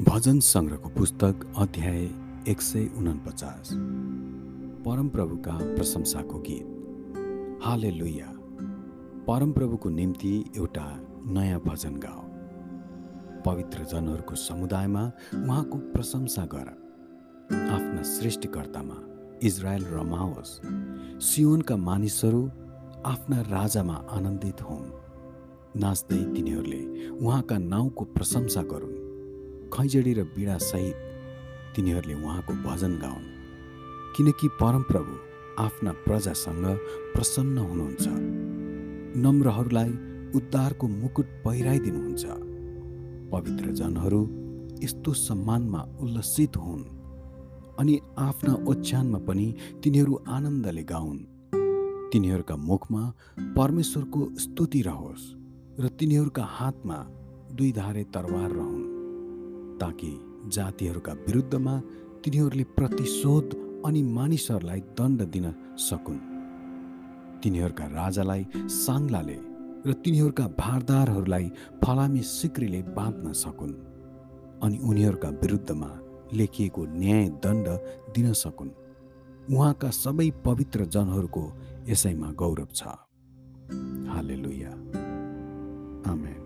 भजन सङ्ग्रहको पुस्तक अध्याय एक सय उनपचास परमप्रभुका प्रशंसाको गीत। हाले लुया परमप्रभुको निम्ति एउटा नयाँ भजन गाओ। पवित्र जनहरूको समुदायमा उहाँको प्रशंसा गर। आफ्ना सृष्टिकर्तामा इजरायल रमाओस्। सियोनका मानिसहरू आफ्ना राजामा आनन्दित हुन्। नाच्दै तिनीहरूले उहाँका नाउँको प्रशंसा गरून्। खैजडी र बिडासहित तिनीहरूले उहाँको भजन गाउन्। किनकि परमप्रभु आफ्ना प्रजासँग प्रसन्न हुनुहुन्छ। नम्रहरूलाई उद्धारको मुकुट पहिराइदिनुहुन्छ। पवित्र जनहरू यस्तो सम्मानमा उल्लसित हुन् अनि आफ्ना ओछ्यानमा पनि तिनीहरू आनन्दले गाउन्। तिनीहरूका मुखमा परमेश्वरको स्तुति रहोस् र तिनीहरूका हातमा दुई धारे तरवार रहन्। ताकि जातिहरूका विरुद्धमा तिनीहरूले प्रतिशोध अनि मानिसहरूलाई दण्ड दिन सकुन्। तिनीहरूका राजालाई साङ्लाले र तिनीहरूका भारदारहरूलाई फलामी सिक्रीले बाँध्न सकुन् अनि उनीहरूका विरुद्धमा लेखिएको न्याय दण्ड दिन सकुन्। उहाँका सबै पवित्र जनहरूको यसैमा गौरव छ। हाले लुया आमेन।